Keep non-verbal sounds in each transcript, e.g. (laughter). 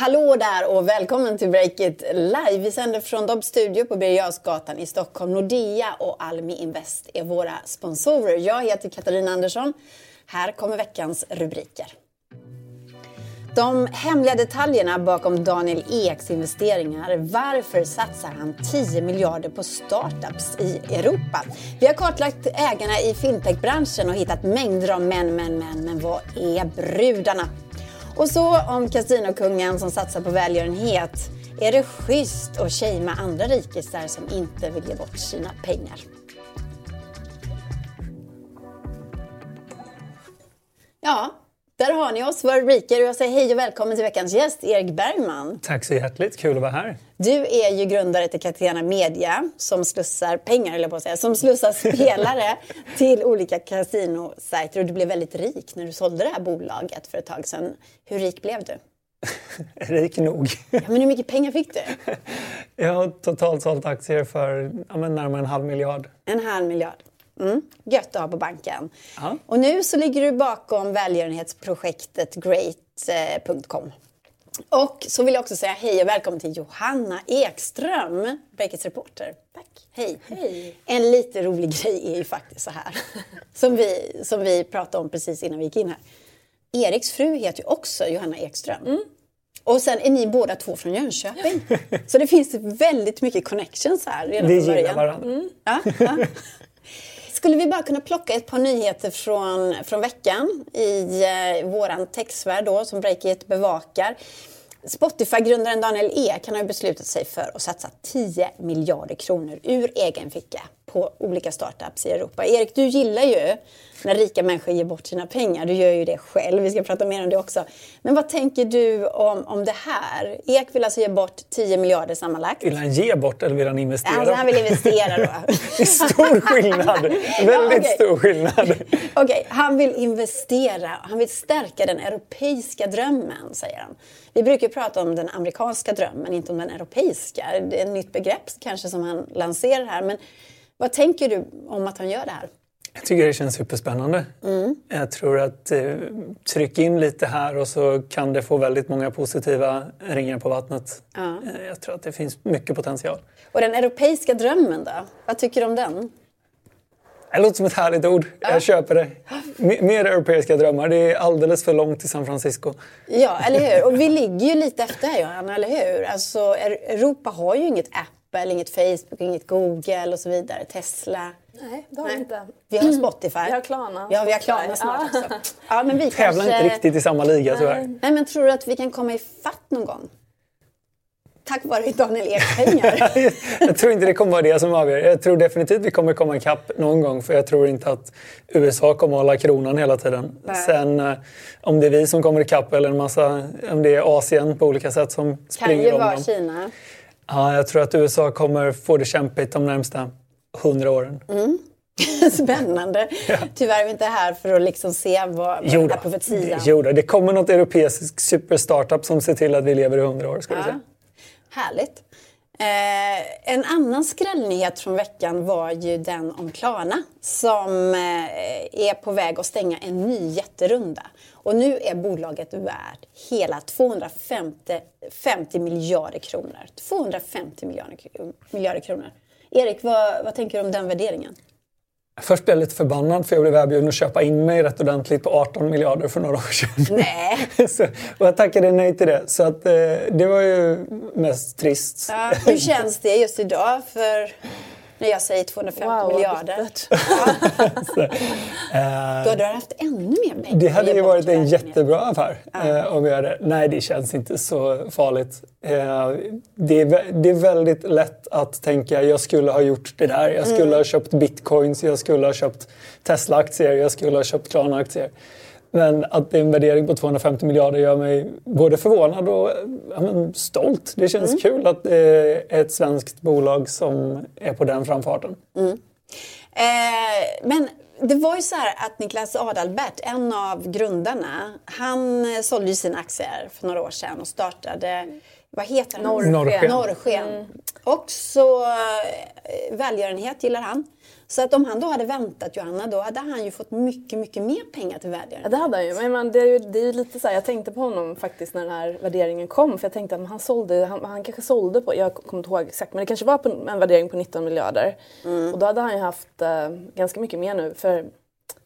Hallå där och välkommen till Breakit Live. Vi sänder från Dobbs studio på Birger i Stockholm. Nordea och Almi Invest är våra sponsorer. Jag heter Katarina Andersson. Här kommer veckans rubriker. De hemliga detaljerna bakom Daniel Eks investeringar. Varför satsar han 10 miljarder på startups i Europa? Vi har kartlagt ägarna i fintechbranschen och hittat mängder av män, män, män. Men vad är brudarna? Och så om kasinokungen som satsar på välgörenhet. Är det schysst att shamea andra rikisar som inte vill ge bort sina pengar? Ja, där har ni oss, våra rubriker. Jag säger hej och välkommen till veckans gäst, Erik Bergman. Tack så hjärtligt, kul att vara här. Du är ju grundare till Catena Media som slussar pengar, eller på att säga, som slussar spelare (laughs) till olika kasinosajter. Och du blev väldigt rik när du sålde det här bolaget för ett tag sedan. Hur rik blev du? (laughs) rik nog. Ja, men hur mycket pengar fick du? (laughs) Jag har totalt sålt aktier för ja, närmare en halv miljard. En halv miljard. Mm. Gött att ha på banken. Ja. Och nu så ligger du bakom välgörenhetsprojektet Great.com. Och så vill jag också säga hej och välkommen till Johanna Ekström, Breakits reporter. Tack. Hej. hej. En lite rolig grej är ju faktiskt så här, (laughs) som vi, som vi pratade om precis innan vi gick in här. Eriks fru heter ju också Johanna Ekström. Mm. Och sen är ni båda två från Jönköping. Så det finns väldigt mycket connections här redan från början. Vi gillar varandra. Mm. Ja, ja. Skulle vi bara kunna plocka ett par nyheter från, från veckan i eh, vår textvärld då som Breakit bevakar. Spotify-grundaren Daniel Ek han har beslutat sig för att satsa 10 miljarder kronor ur egen ficka på olika startups i Europa. Erik, du gillar ju när rika människor ger bort sina pengar. Du gör ju det själv. Vi ska prata mer om det också. Men vad tänker du om, om det här? Ek vill alltså ge bort 10 miljarder sammanlagt. Vill han ge bort eller vill han investera? Alltså, han vill investera då. (laughs) det är stor skillnad. (laughs) Väldigt ja, okay. stor skillnad. Okej, okay. han vill investera. Han vill stärka den europeiska drömmen, säger han. Vi brukar prata om den amerikanska drömmen, inte om den europeiska. Det är ett nytt begrepp kanske som han lanserar här. Men vad tänker du om att han gör det här? Jag tycker det känns superspännande. Mm. Jag tror att eh, tryck in lite här och så kan det få väldigt många positiva ringar på vattnet. Ja. Eh, jag tror att det finns mycket potential. Och den europeiska drömmen då? Vad tycker du om den? Det låter som ett härligt ord. Ja. Jag köper det. mer europeiska drömmar. Det är alldeles för långt till San Francisco. Ja, eller hur? Och vi ligger ju lite efter Johanna, eller hur? Alltså, Europa har ju inget Apple, inget Facebook, inget Google och så vidare. Tesla. Nej, det har vi inte. Vi har Spotify. Vi har Klarna. Ja, vi har Klarna snart ja. också. (laughs) Ja, men vi Tävlar kanske... inte riktigt i samma liga tyvärr. Nej, men tror du att vi kan komma ifatt någon gång? Tack vare Daniel Eks pengar. (laughs) jag tror inte det kommer vara det som avgör. Jag tror definitivt vi kommer komma ikapp någon gång för jag tror inte att USA kommer att hålla kronan hela tiden. Nej. Sen eh, om det är vi som kommer ikapp eller en massa, om det är Asien på olika sätt som springer om dem. Kan ju vara Kina. Ja, jag tror att USA kommer få det kämpigt de närmsta hundra åren. Mm. (laughs) Spännande. Ja. Tyvärr är vi inte här för att liksom se vad, vad jo den här profetian... Jo då, det kommer något europeiskt superstartup som ser till att vi lever i hundra år. Ska ja. säga. Härligt. Eh, en annan skrällnyhet från veckan var ju den om Klarna som eh, är på väg att stänga en ny jätterunda. Och nu är bolaget värt hela 250 50 miljarder kronor. 250 miljarder, miljarder kronor. Erik, vad, vad tänker du om den värderingen? Först blev jag lite förbannad för jag blev erbjuden att köpa in mig rätt ordentligt på 18 miljarder för några år sedan. Nej. (laughs) så, och jag tackade nej till det. Så att, eh, det var ju mest trist. Ja, hur känns det just idag? För när jag säger 250 wow, miljarder. (laughs) eh, Då hade du haft ännu mer pengar. Det hade ju varit en jättebra affär eh, om jag hade... Nej, det känns inte så farligt. Eh, det, är, det är väldigt lätt att tänka jag skulle ha gjort det där. Jag skulle mm. ha köpt bitcoins, jag skulle ha köpt Tesla-aktier, jag skulle ha köpt Klarna-aktier. Men att det är en värdering på 250 miljarder gör mig både förvånad och ja, men, stolt. Det känns mm. kul att det är ett svenskt bolag som är på den framfarten. Mm. Eh, men det var ju så här att Niklas Adalbert, en av grundarna, han sålde ju sina aktier för några år sedan och startade vad heter Norrsken. Norrsken. Mm. Också eh, välgörenhet gillar han. Så att om han då hade väntat Johanna, då hade han ju fått mycket, mycket mer pengar till välgörenhet. Ja, det hade han ju. Men man, det, är ju, det är ju lite så här, jag tänkte på honom faktiskt när den här värderingen kom. För jag tänkte att han sålde, han, han kanske sålde på, jag kommer inte ihåg exakt, men det kanske var på en värdering på 19 miljarder. Mm. Och då hade han ju haft uh, ganska mycket mer nu. För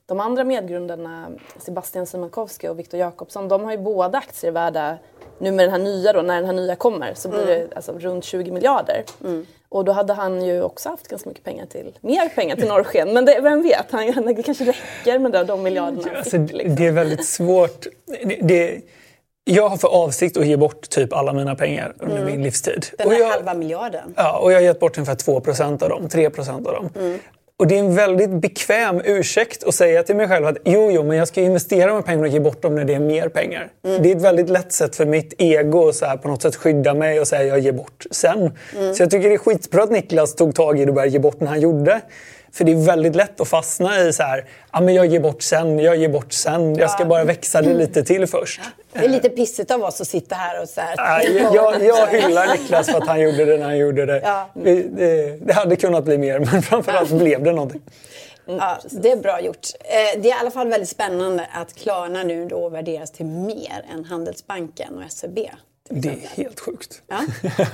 de andra medgrundarna, Sebastian Siemiatkowski och Viktor Jakobsson, de har ju båda aktier värda, nu med den här nya då, när den här nya kommer, så blir mm. det alltså runt 20 miljarder. Mm. Och då hade han ju också haft ganska mycket pengar till, mer pengar till norrsken. Men det, vem vet, han, det kanske räcker med de miljarderna. Ja, alltså, liksom. Det är väldigt svårt. Det, det, jag har för avsikt att ge bort typ alla mina pengar under mm. min livstid. Den här halva miljarden. Ja, och jag har gett bort ungefär 2% av dem, 3% av dem. Mm. Och det är en väldigt bekväm ursäkt att säga till mig själv att jo, jo, men jag ska investera de pengarna och ge bort dem när det är mer pengar. Mm. Det är ett väldigt lätt sätt för mitt ego att så här, på något sätt skydda mig och säga jag ger bort sen. Mm. Så jag tycker det är skitbra att Niklas tog tag i det och började ge bort när han gjorde. För det är väldigt lätt att fastna i så här, ja men jag ger bort sen, jag ger bort sen, jag ska bara växa det lite till först. Det är lite pissigt av oss att sitta här och så här. Ja, jag, jag hyllar Niklas för att han gjorde det när han gjorde det. Ja. Det, det, det, hade kunnat bli mer, (laughs) men framförallt ja. blev det någonting. Ja, det är bra gjort. Eh, det är i alla fall väldigt spännande att Klarna nu då värderas till mer än Handelsbanken och SEB. Det är helt sjukt. Ja,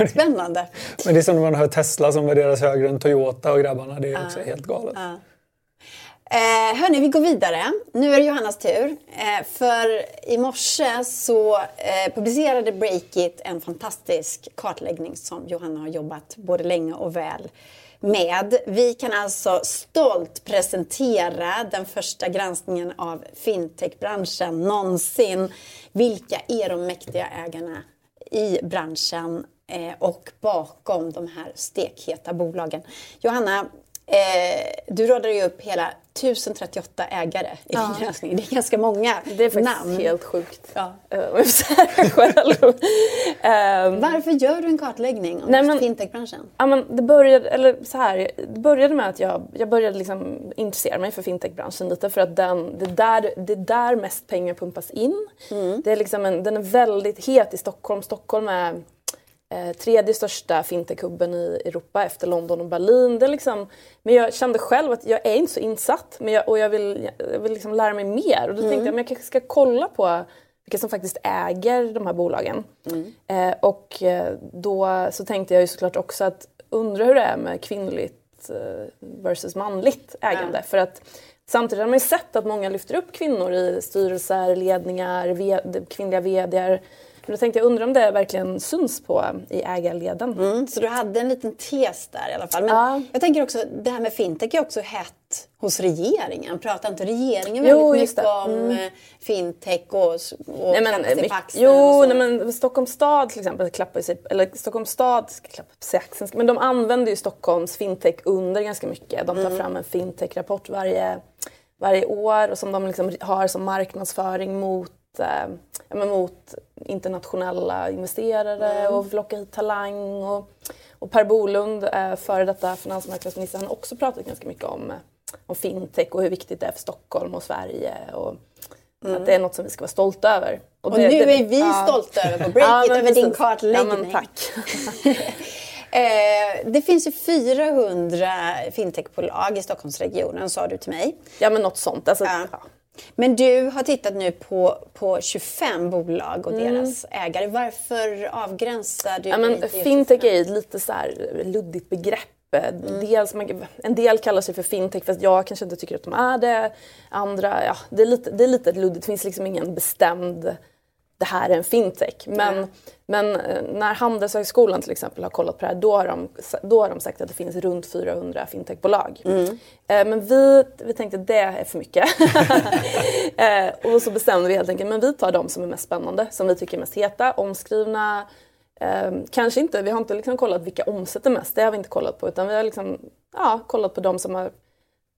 (laughs) spännande. Men det är som när man hör Tesla som värderas högre än Toyota och grabbarna. Det är också helt galet. Ja. Eh, hörni, vi går vidare. Nu är det Johannas tur. Eh, för i morse så eh, publicerade Breakit en fantastisk kartläggning som Johanna har jobbat både länge och väl med. Vi kan alltså stolt presentera den första granskningen av fintechbranschen någonsin. Vilka är de mäktiga ägarna i branschen eh, och bakom de här stekheta bolagen? Johanna, eh, du radade ju upp hela 1038 ägare i ja. din granskning. Det är ganska många. Det är faktiskt namn. helt sjukt. Ja. (laughs) Själv. um, Varför gör du en kartläggning om nej, men, fintechbranschen? Ja, men det, började, eller så här, det började med att jag, jag började liksom intressera mig för fintechbranschen lite för att den, det, där, det är där mest pengar pumpas in. Mm. Det är liksom en, den är väldigt het i Stockholm. Stockholm är eh, tredje största fintechhubben i Europa efter London och Berlin. Det liksom, men jag kände själv att jag är inte så insatt men jag, och jag vill, jag vill liksom lära mig mer. Och då mm. tänkte jag att jag kanske ska kolla på vilka som faktiskt äger de här bolagen. Mm. Eh, och eh, då så tänkte jag ju såklart också att undra hur det är med kvinnligt eh, versus manligt ägande. Mm. För att Samtidigt har man ju sett att många lyfter upp kvinnor i styrelser, ledningar, kvinnliga VDR men då tänkte jag, undra om det verkligen syns på i ägarleden. Mm, så du hade en liten tes där i alla fall. Men ja. jag tänker också, det här med fintech är också hett hos regeringen. Pratar inte regeringen väldigt jo, mycket om mm. Eh, fintech och, och nej, men, sig på axeln? Jo, nej, men Stockholms stad till exempel klappar sig, eller Stockholms stad klappar sig axeln, men de använder ju Stockholms fintech under ganska mycket. De tar mm. fram en fintech-rapport varje, varje år och som de liksom har som marknadsföring mot eh, mot internationella investerare mm. och locka hit talang. Och, och Per Bolund, eh, före detta finansmarknadsminister, han har också pratat ganska mycket om, om fintech och hur viktigt det är för Stockholm och Sverige. Och, Mm. Att det är något som vi ska vara stolta över. Och, och nu det, är vi ja. stolta över på (laughs) Breakit, ja, över din kartläggning. Ja, (laughs) (laughs) eh, det finns ju 400 fintechbolag i Stockholmsregionen sa du till mig. Ja men något sånt. Alltså, ja. Men du har tittat nu på, på 25 bolag och mm. deras ägare. Varför avgränsar du? Ja, men fintech är ett lite så luddigt begrepp. Mm. Dels, en del kallar sig för fintech fast jag kanske inte tycker att de är det. Andra, ja, det är lite, det är lite luddigt. Det finns liksom ingen bestämd det här är en fintech. Men, mm. men eh, när Handelshögskolan till exempel har kollat på det här då har de, då har de sagt att det finns runt 400 fintechbolag. Mm. Eh, men vi, vi tänkte det är för mycket. (laughs) Eh, och så bestämde vi helt enkelt men vi tar de som är mest spännande, som vi tycker är mest heta, omskrivna. kanske inte, vi har inte liksom kollat vilka omsätter mest, det har vi inte kollat på utan vi har liksom, ja, kollat på de som har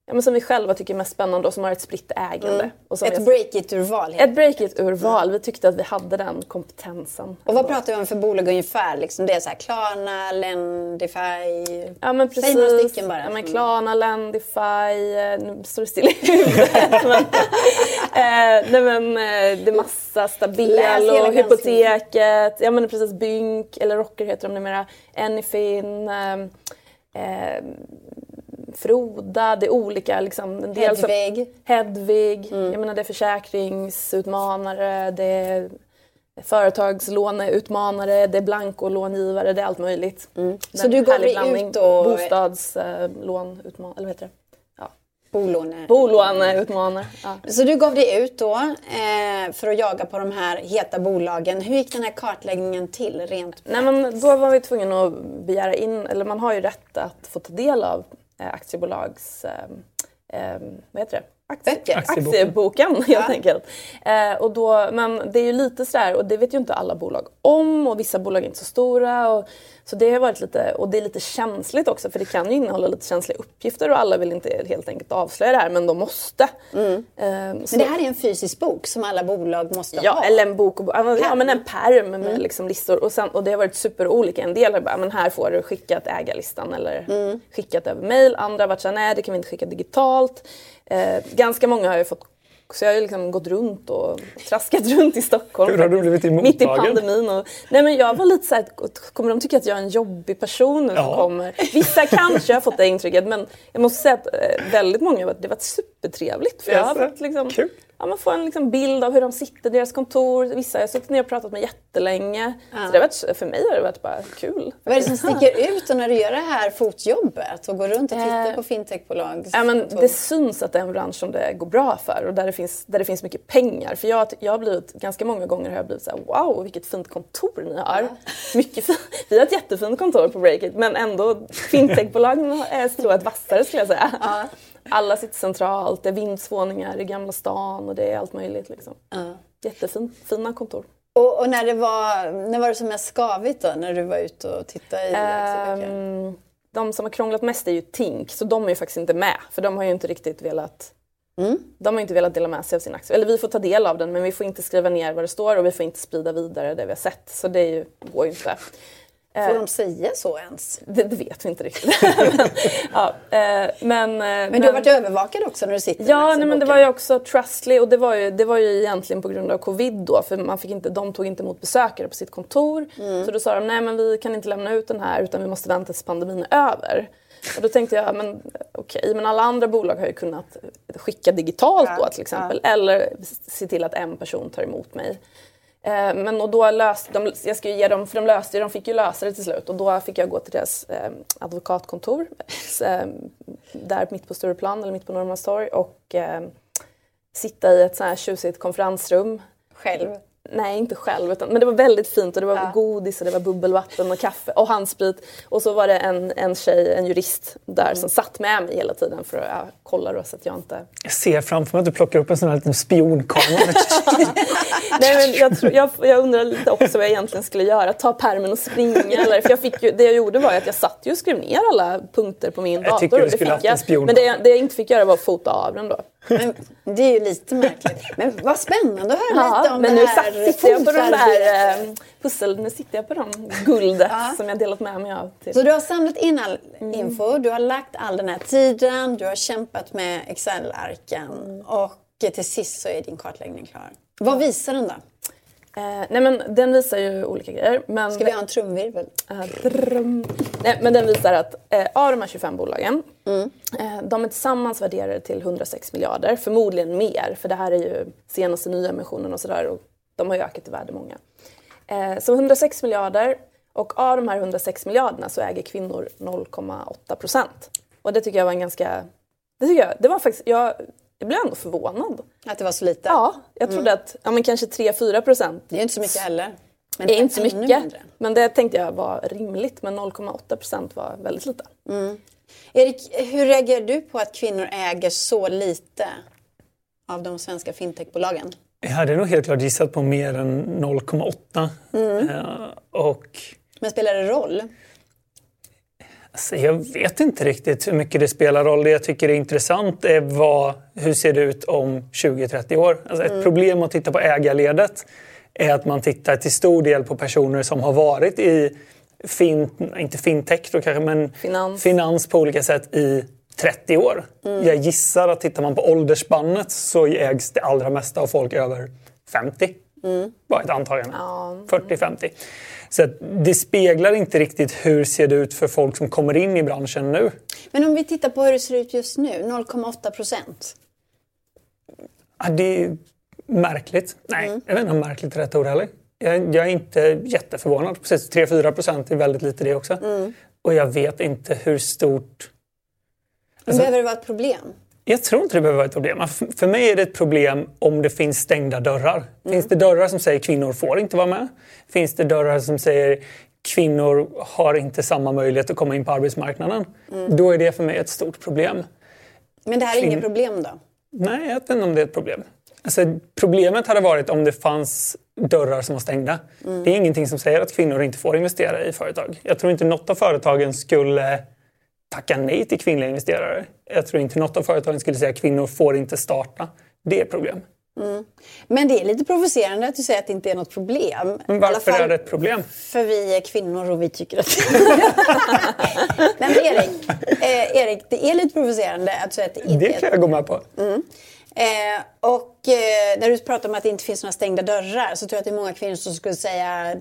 ja, men som vi själva tycker är mest spännande och som har ett spritt ägande. Mm. Och som Ett break-it-urval. ett break-it-urval. Vi tyckte att vi hade den kompetensen. Och vad pratar vi om för bolag ungefär? Liksom det är så här Klarna, Lendify? Ja men precis. Säg några stycken bara. Ja, men Mm. Klarna, Lendify, eh, nu står det still i huvudet. men, (laughs) eh, nej men eh, det är massa Stabelo, Hypoteket, ja men precis Bynk, eller Rocker heter de numera, Anyfin, eh, Froda, det är olika liksom. En del som- Hedvig. Hedvig, Mm. jag menar det är försäkringsutmanare, det är företagslåneutmanare, det är blankolångivare, det är allt möjligt. Mm. Så du dig blandning. ut och- Bostadslånutmanare, eller vad heter det? Bolåne. Bolåneutmanare. Ja. Så du gav dig ut då eh, för att jaga på de här heta bolagen. Hur gick den här kartläggningen till rent Nej, men då var vi tvungna att begära in, eller man har ju rätt att få ta del av aktiebolags... Eh, eh, vad heter det? Aktie. Aktieboken. Aktieboken (laughs) helt Ja. enkelt. Eh, och då, men det är ju lite sådär, och det vet ju inte alla bolag om och vissa bolag är inte så stora. Och, så det har varit lite, och det är lite känsligt också för det kan ju innehålla lite känsliga uppgifter och alla vill inte helt enkelt avslöja det här men de måste. Mm. Men det här är en fysisk bok som alla bolag måste Ja, ha. eller en bok och, ja, men- ja, en pärm med liksom listor. Och, sen, och det har varit superolika. En del har bara, men här får du skickat ägarlistan eller skickat över mail. Andra har varit såhär, nej det kan vi inte skicka digitalt. Eh, ganska många har ju fått så jag har ju liksom gått runt och traskat runt i Stockholm. Hur har du blivit Mitt i pandemin. Och, nej men jag var lite såhär, kommer de tycka att jag är en jobbig person nu som Ja. kommer? Vissa kanske har fått det intrycket men jag måste säga att eh, väldigt många, det har varit supertrevligt. För jag har fått liksom, ja, man får en liksom bild av hur de sitter, deras kontor. Vissa har jag suttit ner och pratat med jättelänge. Så det har varit, för mig har det varit bara kul. Vad är det som sticker ut när du gör det här fotjobbet och går runt och tittar Eh, på fintechbolag? Ja, men det syns att det är en bransch som det går bra för och där det finns, där det finns mycket pengar. För jag, jag har blivit, ganska många gånger har jag blivit så här: wow vilket fint kontor ni har. Mycket fin- Vi har ett jättefint kontor på Breakit men ändå fintechbolagen är strået vassare skulle jag säga. Alla sitter centralt, det är vindsvåningar i Gamla stan och det är allt möjligt. Liksom. Ja. Jättefint, fina kontor. Och, och när, det var, när var det som mest skavigt då? När du var ute och tittade i? Ehm, de som har krånglat mest är ju Tink, så de är ju faktiskt inte med. För de har ju inte riktigt velat Mm. De har inte velat dela med sig av sin aktie. Eller vi får ta del av den men vi får inte skriva ner vad det står och vi får inte sprida vidare det vi har sett. Så det ju, går ju inte. Får de säga så ens? Det, det vet vi inte riktigt. (laughs) men, ja, eh, men, Men du har varit övervakad också när du sitter Ja, nej, men det var ju också Trustly och det var ju, det var ju egentligen på grund av covid då för man fick inte, de tog inte emot besökare på sitt kontor. Så då sa de nej men vi kan inte lämna ut den här utan vi måste vänta tills pandemin är över. Och då tänkte jag, men okej, men alla andra bolag har ju kunnat skicka digitalt Ja, då till exempel eller se till att en person tar emot mig. Eh, men och då löste de, jag ska ju ge dem, för de löste de fick ju lösa det till slut och då fick jag gå till deras eh, advokatkontor (laughs) eh, där mitt på Stureplan eller mitt på Norrmalmstorg och eh, sitta i ett sånt här tjusigt konferensrum. Själv? Nej, inte själv, utan, men det var väldigt fint och det var Ja. godis och det var bubbelvatten och kaffe och handsprit. Och så var det en, en tjej, en jurist, där som satt med mig hela tiden för att ja, kolla då så att jag inte Jag ser framför mig att du plockar upp en sån här liten spionkamera. (laughs) Nej, men jag, tror, jag, jag undrar lite också vad jag egentligen skulle göra. Ta pärmen och springa? Eller, för jag fick ju, det jag gjorde var att jag satt ju och skrev ner alla punkter på min Jag dator. tycker du skulle fick haft en jag. spion. Men det, jag- det jag inte fick göra var att fota av den då. Men det är ju lite märkligt. Men vad spännande att höra lite om men det nu här satt, sitter jag på de där eh, pussel, nu sitter jag på de guldet som jag delat med mig av. Till. Så du har samlat in all Mm. info, du har lagt all den här tiden, du har kämpat med Excel-arken Mm. och till sist så är din kartläggning klar. Vad visar den då? Eh, nej men den visar ju olika grejer. Men, Ska vi ha en trumvirvel? Eh. Nej, men den visar att eh, av de här 25 bolagen, eh, de är tillsammans värderade till 106 miljarder. Förmodligen mer, för det här är ju senaste nyemissionen och sådär och de har ju ökat i värde många. Eh, så 106 miljarder och av de här 106 miljarderna så äger kvinnor 0,8 procent. Och det tycker jag var en ganska... Det, tycker jag, det var faktiskt... Jag, jag blev ändå förvånad. Att det var så lite? Ja, jag trodde att ja, men kanske 3-4 procent Det är inte så mycket heller. Men det är inte så mycket. mindre. Men det tänkte jag var rimligt. Men 0,8 procent var väldigt lite. Erik, hur reagerar du på att kvinnor äger så lite av de svenska fintechbolagen? Jag hade nog helt klart gissat på mer än 0,8. Mm. Eh, och Men spelar det roll? Alltså, jag vet inte riktigt hur mycket det spelar roll. Det jag tycker är intressant är vad, hur ser det ut om 20-30 år? Alltså, ett mm. problem att titta på ägarledet är att man tittar till stor del på personer som har varit i fin, inte fintech då kanske, men finans. finans på olika sätt i 30 år. Mm. Jag gissar att tittar man på åldersspannet så ägs det allra mesta av folk över 50. Mm. Var ett antagande. Ja. 40-50. Så det speglar inte riktigt hur ser det ut för folk som kommer in i branschen nu. Men om vi tittar på hur det ser ut just nu, 0,8 procent. Ja, det är märkligt. Nej, mm. jag vet inte om märkligt är rätt ord heller. Jag, jag, är inte jätteförvånad. Precis, 3-4 procent är väldigt lite det också. Mm. Och jag vet inte hur stort... Alltså, behöver det vara ett problem? Jag tror inte det behöver vara ett problem. För mig är det ett problem om det finns stängda dörrar. Mm. Finns det dörrar som säger kvinnor får inte vara med? Finns det dörrar som säger kvinnor har inte samma möjlighet att komma in på arbetsmarknaden? Mm. Då är det för mig ett stort problem. Men det här är Kvin... inget problem då? Nej, jag vet inte om det är ett problem. Alltså, problemet hade varit om det fanns dörrar som var stängda. Mm. Det är ingenting som säger att kvinnor inte får investera i företag. Jag tror inte något av företagen skulle tacka nej till kvinnliga investerare. Jag tror inte något av företagen skulle säga att kvinnor får inte starta. Det är ett problem. Mm. Men det är lite provocerande att du säger att det inte är något problem. Men varför fall, är det ett problem? För vi är kvinnor och vi tycker att... (laughs) Nej, men Erik, eh, Erik, det är lite provocerande att säga att det inte Det kan jag gå med på. Mm. Eh, och eh, när du pratar om att det inte finns några stängda dörrar så tror jag att det är många kvinnor som skulle säga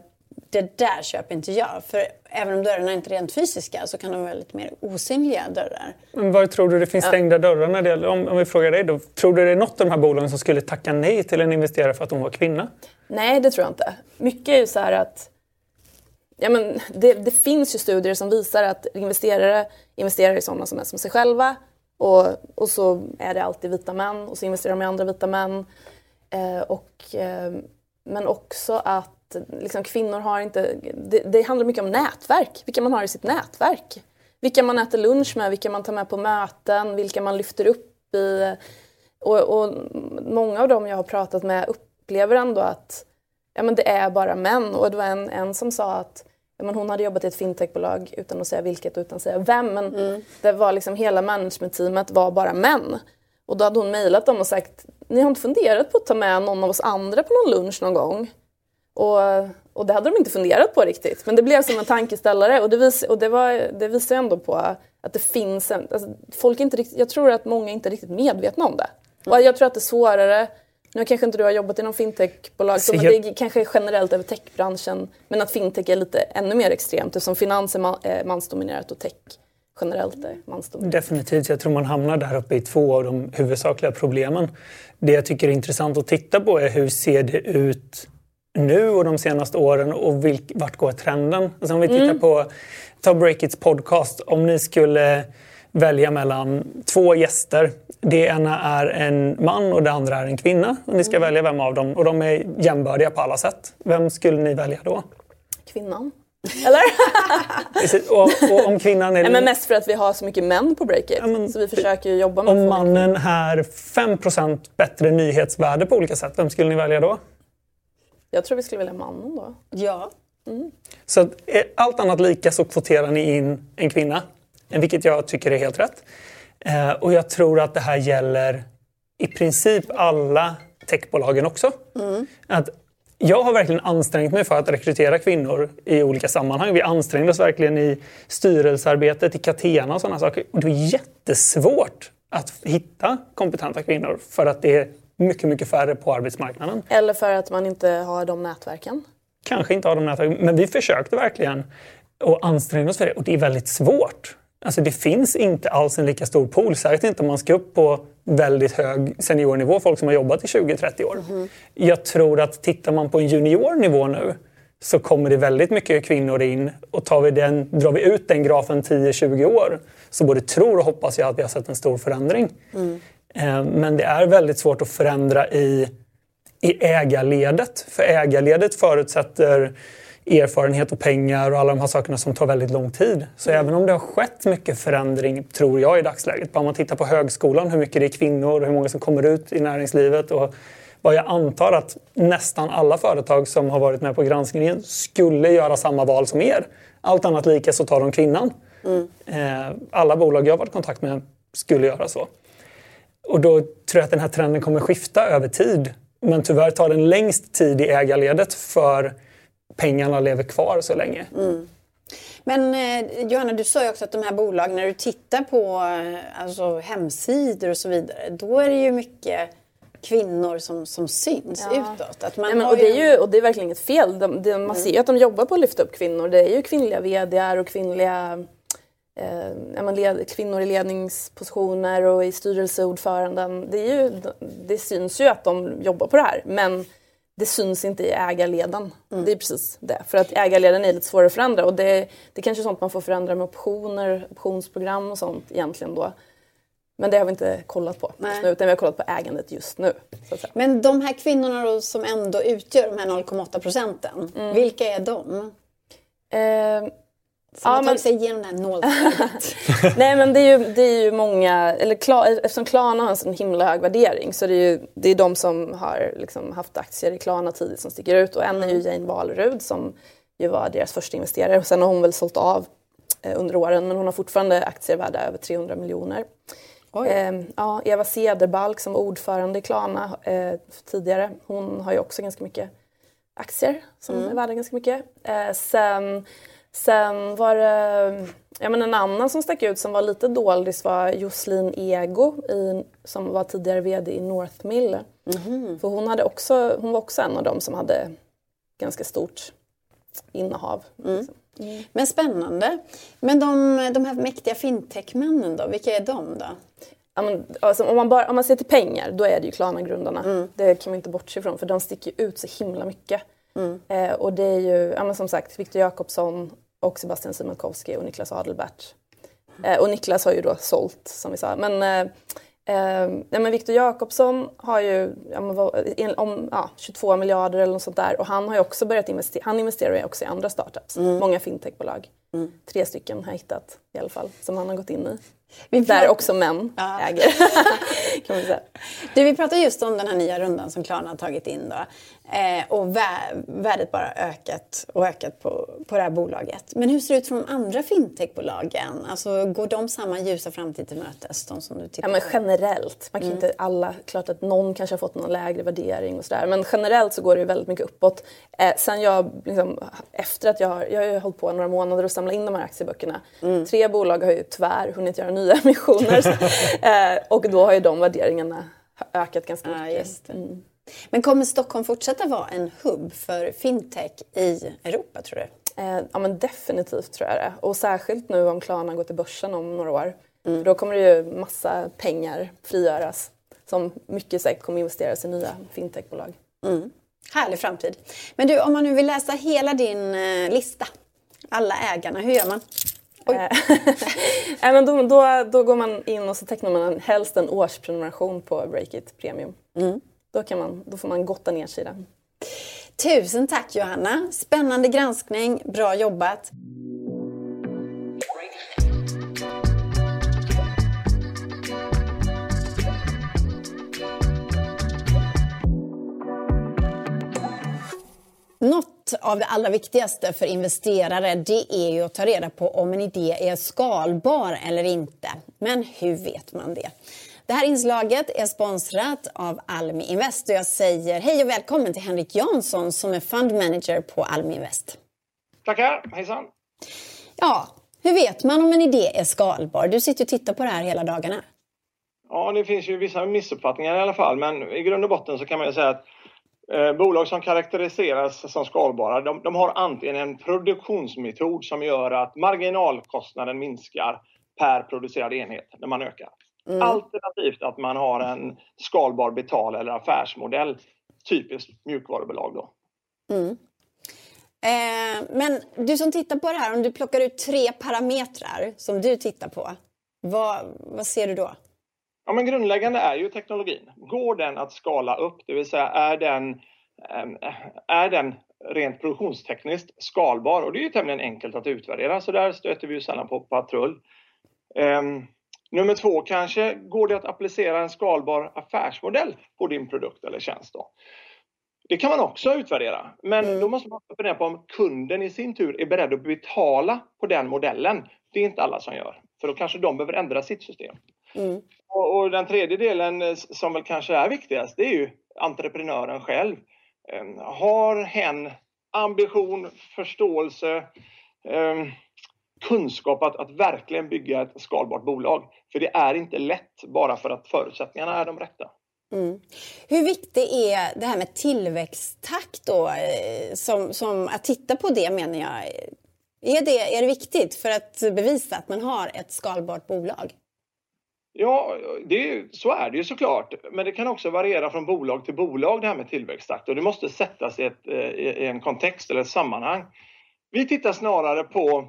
det där köper inte jag. För även om dörrarna inte är rent fysiska så kan de vara lite mer osynliga dörrar. Men var tror du det finns stängda dörrar när det gäller, om, om vi frågar dig då? Tror du det är något av de här bolagen som skulle tacka nej till en investerare för att hon var kvinna? Nej, det tror jag inte. Mycket är ju så här att Ja, men det, det finns ju studier som visar att investerare investerar i sådana som är som sig själva och, och så är det alltid vita män och så investerar de i andra vita män. Eh, och, eh, men också att liksom, kvinnor har inte... Det, det, handlar mycket om nätverk, vilka man har i sitt nätverk. Vilka man äter lunch med, vilka man tar med på möten, vilka man lyfter upp i... Och, och många av dem jag har pratat med upplever ändå att ja, men det är bara män. Och det var en, en som sa att men hon hade jobbat i ett fintechbolag utan att säga vilket och utan att säga vem. Men mm. det var liksom hela managementteamet var bara män. Och då hade hon mejlat dem och sagt ni har inte funderat på att ta med någon av oss andra på någon lunch någon gång? Och, och det hade de inte funderat på riktigt. Men det blev som en tankeställare och det, vis, och det, var, det visar ändå på att det finns en... Alltså, folk inte riktigt, jag tror att många inte är riktigt medvetna om det. Och jag tror att det är svårare nu kanske inte du har jobbat inom fintechbolag, så jag... det är kanske generellt över techbranschen. Men att fintech är lite ännu mer extremt eftersom finans är mansdominerat och tech generellt är mansdominerat. Definitivt. Jag tror man hamnar där uppe i två av de huvudsakliga problemen. Det jag tycker är intressant att titta på är hur ser det ut nu och de senaste åren och vilk, vart går trenden? Alltså om vi tittar mm. på ta Breakits podcast. Om ni skulle välja mellan två gäster. Det ena är en man och det andra är en kvinna. Och ni ska mm. välja vem av dem och de är jämbördiga på alla sätt. Vem skulle ni välja då? Kvinnan. (laughs) Eller? och, och, om kvinnan är... Nej, men mest för att vi har så mycket män på Breakit. Ja, men, så vi försöker jobba med Om mannen är 5% bättre nyhetsvärde på olika sätt, vem skulle ni välja då? Jag tror vi skulle välja mannen då. Ja. Mm. Så allt annat lika så kvoterar ni in en kvinna? vilket jag tycker är helt rätt. Eh, och jag tror att det här gäller i princip alla techbolagen också. Mm. Att jag har verkligen ansträngt mig för att rekrytera kvinnor i olika sammanhang. Vi ansträngde oss verkligen i styrelsearbetet, i Catena och sådana saker. Och det är jättesvårt att hitta kompetenta kvinnor för att det är mycket, mycket färre på arbetsmarknaden. Eller för att man inte har de nätverken. Kanske inte har de nätverken, men vi försökte verkligen och ansträngde oss för det och det är väldigt svårt. Alltså det finns inte alls en lika stor pool, särskilt inte om man ska upp på väldigt hög seniornivå, folk som har jobbat i 20-30 år. Mm. Jag tror att tittar man på en juniornivå nu så kommer det väldigt mycket kvinnor in och tar vi den, drar vi ut den grafen 10-20 år så både tror och hoppas jag att vi har sett en stor förändring. Mm. Men det är väldigt svårt att förändra i, i ägarledet. För ägarledet förutsätter erfarenhet och pengar och alla de här sakerna som tar väldigt lång tid. Så mm. även om det har skett mycket förändring, tror jag i dagsläget, bara om man tittar på högskolan, hur mycket det är kvinnor och hur många som kommer ut i näringslivet och vad jag antar att nästan alla företag som har varit med på granskningen skulle göra samma val som er. Allt annat lika så tar de kvinnan. Mm. Eh, alla bolag jag varit i kontakt med skulle göra så. Och då tror jag att den här trenden kommer skifta över tid. Men tyvärr tar den längst tid i ägarledet för pengarna lever kvar så länge. Mm. Men eh, Johanna, du sa ju också att de här bolagen, när du tittar på eh, alltså, hemsidor och så vidare, då är det ju mycket kvinnor som, som syns ja. utåt. Att man ja, men, och, det är ju, och det är verkligen inget fel. De, de, man mm. ser ju att de jobbar på att lyfta upp kvinnor. Det är ju kvinnliga VDR och kvinnliga eh, led, kvinnor i ledningspositioner och i styrelseordföranden. Det, är ju, det syns ju att de jobbar på det här. Men det syns inte i ägarleden. Mm. Det är precis det. För att ägarleden är lite svårare att förändra och det, det är kanske sånt man får förändra med optioner, optionsprogram och sånt egentligen då. Men det har vi inte kollat på just nu, utan vi har kollat på ägandet just nu. Men de här kvinnorna då, som ändå utgör de här 0,8 procenten, mm. vilka är de? Eh, som ja, har tagit sig igenom det här nålsögat. (laughs) Nej men det är ju, det är ju många, eller Kla, eftersom Klarna har en sån himla hög värdering så det är ju det är de som har liksom haft aktier i Klarna tidigt som sticker ut och en är ju mm. Jane Walerud som ju var deras första investerare och sen har hon väl sålt av eh, under åren men hon har fortfarande aktier värda över 300 miljoner. Eh, ja, Eva Cederbalk som var ordförande i Klarna eh, tidigare, hon har ju också ganska mycket aktier som mm. är värda ganska mycket. Eh, sen Sen var det ja, men en annan som stack ut som var lite doldis var Jocelyn Ego i, som var tidigare VD i Northmill. Mm. För hon, hade också, hon var också en av dem som hade ganska stort innehav. Mm. Liksom. Mm. Men spännande. Men de, de här mäktiga fintechmännen då, vilka är de då? Ja, men, alltså, om, man bara, om man ser till pengar, då är det ju Klarna-grundarna. Mm. Det kan man inte bortse ifrån för de sticker ut så himla mycket. Mm. Eh, och det är ju, ja, som sagt, Viktor Jakobsson och Sebastian Siemiatkowski och Niklas Adelbert. Eh, och Niklas har ju då sålt som vi sa. Men, eh, eh, men Viktor Jakobsson har ju ja, om, ja, 22 miljarder eller något sånt där och han har ju också börjat investera, han investerar ju också i andra startups, mm. många fintechbolag. Mm. Tre stycken har jag hittat i alla fall som han har gått in i. Vi Där också män ja. äger. (laughs) (laughs) kan man säga. Du, vi pratar just om den här nya rundan som Klarna har tagit in. Då. Eh, och värdet bara ökat och ökat på, på det här bolaget. Men hur ser det ut från de andra fintechbolagen? Alltså, går de samma ljusa framtid till mötes? De som du tittar ja, men generellt. Man kan mm. inte alla, klart att någon kanske har fått någon lägre värdering och sådär. Men generellt så går det väldigt mycket uppåt. Eh, sen jag, liksom, efter att jag har, jag har hållit på några månader och samlat in de här aktieböckerna. Mm. Tre bolag har ju tyvärr hunnit göra nya (laughs) emissioner. (laughs) eh, och då har ju de värderingarna ökat ganska mycket. Ah, mm. Men kommer Stockholm fortsätta vara en hubb för fintech i Europa tror du? Eh, ja men definitivt tror jag det. Och särskilt nu om Klarna går till börsen om några år. Mm. Då kommer det ju massa pengar frigöras som mycket säkert kommer investeras i nya fintechbolag. Mm. Härlig framtid. Men du, om man nu vill läsa hela din eh, lista, alla ägarna, hur gör man? Eh, (laughs) men då, då, då, går man in och så tecknar man helst en årsprenumeration på Breakit Premium. Mm. Då, kan man, då får man gotta ner sig i den. Tusen tack Johanna! Spännande granskning, bra jobbat! Av det allra viktigaste för investerare det är ju att ta reda på om en idé är skalbar eller inte. Men hur vet man det? Det här inslaget är sponsrat av Almi Invest och jag säger hej och välkommen till Henrik Jansson som är fund manager på Almi Invest. Tackar, hejsan. Ja, hur vet man om en idé är skalbar? Du sitter och tittar på det här hela dagarna. Ja, det finns ju vissa missuppfattningar i alla fall, men i grund och botten så kan man ju säga att bolag som karaktäriseras som skalbara, de, de har antingen en produktionsmetod som gör att marginalkostnaden minskar per producerad enhet när man ökar. Mm. Alternativt att man har en skalbar betal eller affärsmodell. Typiskt mjukvarubolag då. Mm. Eh, men du som tittar på det här, om du plockar ut tre parametrar som du tittar på, vad, vad ser du då? Ja, men grundläggande är ju teknologin. Går den att skala upp, det vill säga är den, ehm, är den rent produktionstekniskt skalbar? Och det är ju tämligen enkelt att utvärdera, så där stöter vi ju sällan på patrull. Um, Nummer två, kanske går det att applicera en skalbar affärsmodell på din produkt eller tjänst. Då. Det kan man också utvärdera, men mm. då måste man fundera på om kunden i sin tur är beredd att betala på den modellen Det är inte alla som gör, för då kanske de behöver ändra sitt system. Mm. Och, och, den tredje delen eh, som väl kanske är viktigast, det är ju entreprenören själv. Ehm, har hen ambition, förståelse, eh, kunskap att, att verkligen bygga ett skalbart bolag. För det är inte lätt bara för att förutsättningarna är de rätta. Mm. Hur viktigt är det här med tillväxttakt då? Eh, som, som, att titta på det menar jag. Är det, är det viktigt för att bevisa att man har ett skalbart bolag? Ja, det, så är det ju såklart. Men det kan också variera från bolag till bolag det här med tillväxttakt och det måste sättas i, ett, eh, i en kontext eller ett sammanhang. Vi tittar snarare på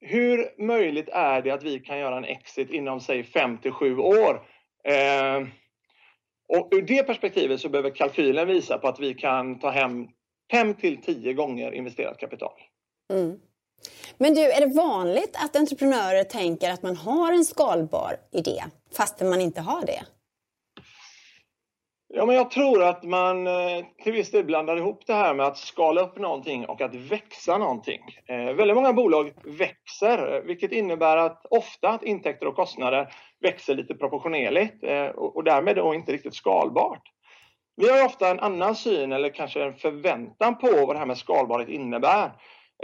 hur möjligt är det att vi kan göra en exit inom säg 5 till 7 år? Eh, och ur det perspektivet så behöver kalkylen visa på att vi kan ta hem 5 till 10 gånger investerat kapital. Mm. Men du, är det vanligt att entreprenörer tänker att man har en skalbar idé fastän man inte har det? Ja, men jag tror att man eh, till viss del blandar ihop det här med att skala upp någonting och att växa någonting. Eh, väldigt många bolag växer, vilket innebär att ofta att intäkter och kostnader växer lite proportionerligt eh, och, och därmed då inte riktigt skalbart. Vi har ofta en annan syn eller kanske en förväntan på vad det här med skalbarhet innebär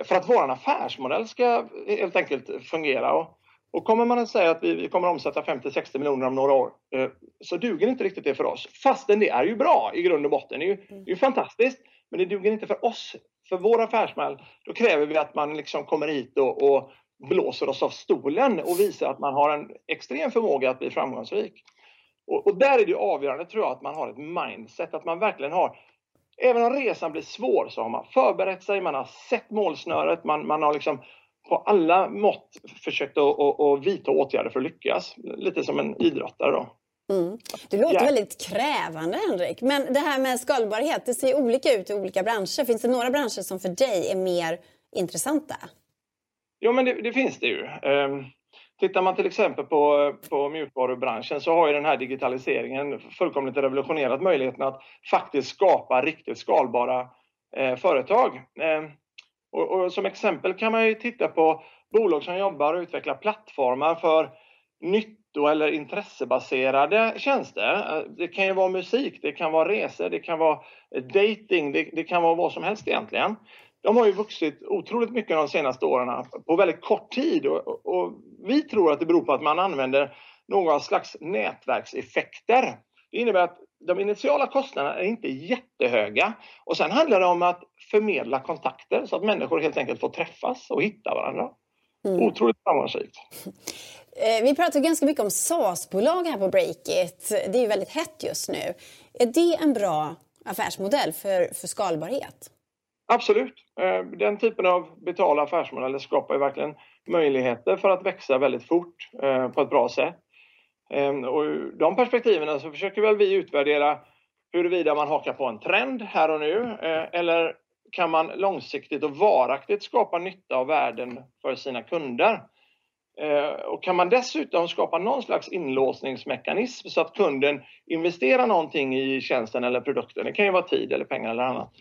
för att vår affärsmodell ska helt enkelt fungera. Och, och kommer man att säga att vi, vi kommer att omsätta 50-60 miljoner om några år eh, så duger inte riktigt det för oss. Fastän det är ju bra i grund och botten. Det är ju, det är ju fantastiskt. Men det duger inte för oss. För vår affärsmodell, då kräver vi att man liksom kommer hit och, och blåser oss av stolen och visar att man har en extrem förmåga att bli framgångsrik. Och, och, där är det avgörande tror jag att man har ett mindset, att man verkligen har Även om resan blir svår så har man förberett sig, man har sett målsnöret, man, man har liksom på alla mått försökt att, att, att vidta åtgärder för att lyckas. Lite som en idrottare då. Mm. Du låter ja. väldigt krävande Henrik. Men det här med skalbarhet, det ser olika ut i olika branscher. Finns det några branscher som för dig är mer intressanta? Ja men det, det finns det ju. Tittar man till exempel på, på mjukvarubranschen så har ju den här digitaliseringen fullkomligt revolutionerat möjligheten att faktiskt skapa riktigt skalbara eh, företag. Eh, och, och, som exempel kan man ju titta på bolag som jobbar och utvecklar plattformar för nytto eller intressebaserade tjänster. Eh, det kan ju vara musik, det kan vara resor, det kan vara dating, det, det kan vara vad som helst egentligen de har ju vuxit otroligt mycket de senaste åren på väldigt kort tid och, och, vi tror att det beror på att man använder några slags nätverkseffekter. Det innebär att de initiala kostnaderna är inte jättehöga och sen handlar det om att förmedla kontakter så att människor helt enkelt får träffas och hitta varandra. Mm. Otroligt framgångsrikt. (laughs) Eh, vi pratar ganska mycket om SaaS-bolag här på Breakit. Det är ju väldigt hett just nu. Är det en bra affärsmodell för, för skalbarhet? Absolut. Eh, den typen av betala affärsmodeller skapar ju verkligen möjligheter för att växa väldigt fort eh, på ett bra sätt. Ehm, och ur de perspektiven så försöker väl vi utvärdera huruvida man hakar på en trend här och nu eh, eller kan man långsiktigt och varaktigt skapa nytta och värden för sina kunder. Och kan man dessutom skapa någon slags inlåsningsmekanism så att kunden investerar någonting i tjänsten eller produkten, det kan ju vara tid eller pengar eller annat,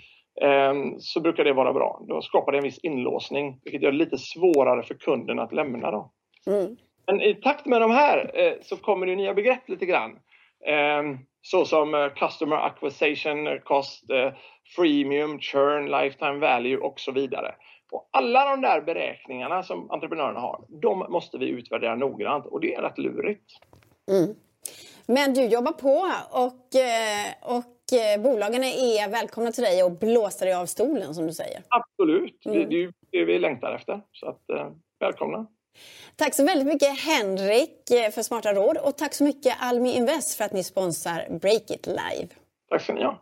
så brukar det vara bra. Då skapar det en viss inlåsning vilket gör det lite svårare för kunden att lämna. Då. Mm. Men i takt med de här eh, så kommer det nya begrepp lite grann. Ehm, så som eh, Customer Acquisition Cost, eh, Freemium, Churn, Lifetime Value och så vidare. Och alla de där beräkningarna som entreprenörerna har, de måste vi utvärdera noggrant och det är rätt lurigt. Mm. Men du jobbar på och, och bolagen är välkomna till dig och blåsa dig av stolen som du säger. Absolut, mm. det, är ju det vi längtar efter. Så att, eh, välkomna. Tack så väldigt mycket Henrik eh, för smarta råd och tack så mycket Almi Invest för att ni sponsrar Break It Live. Tack ska ni ha.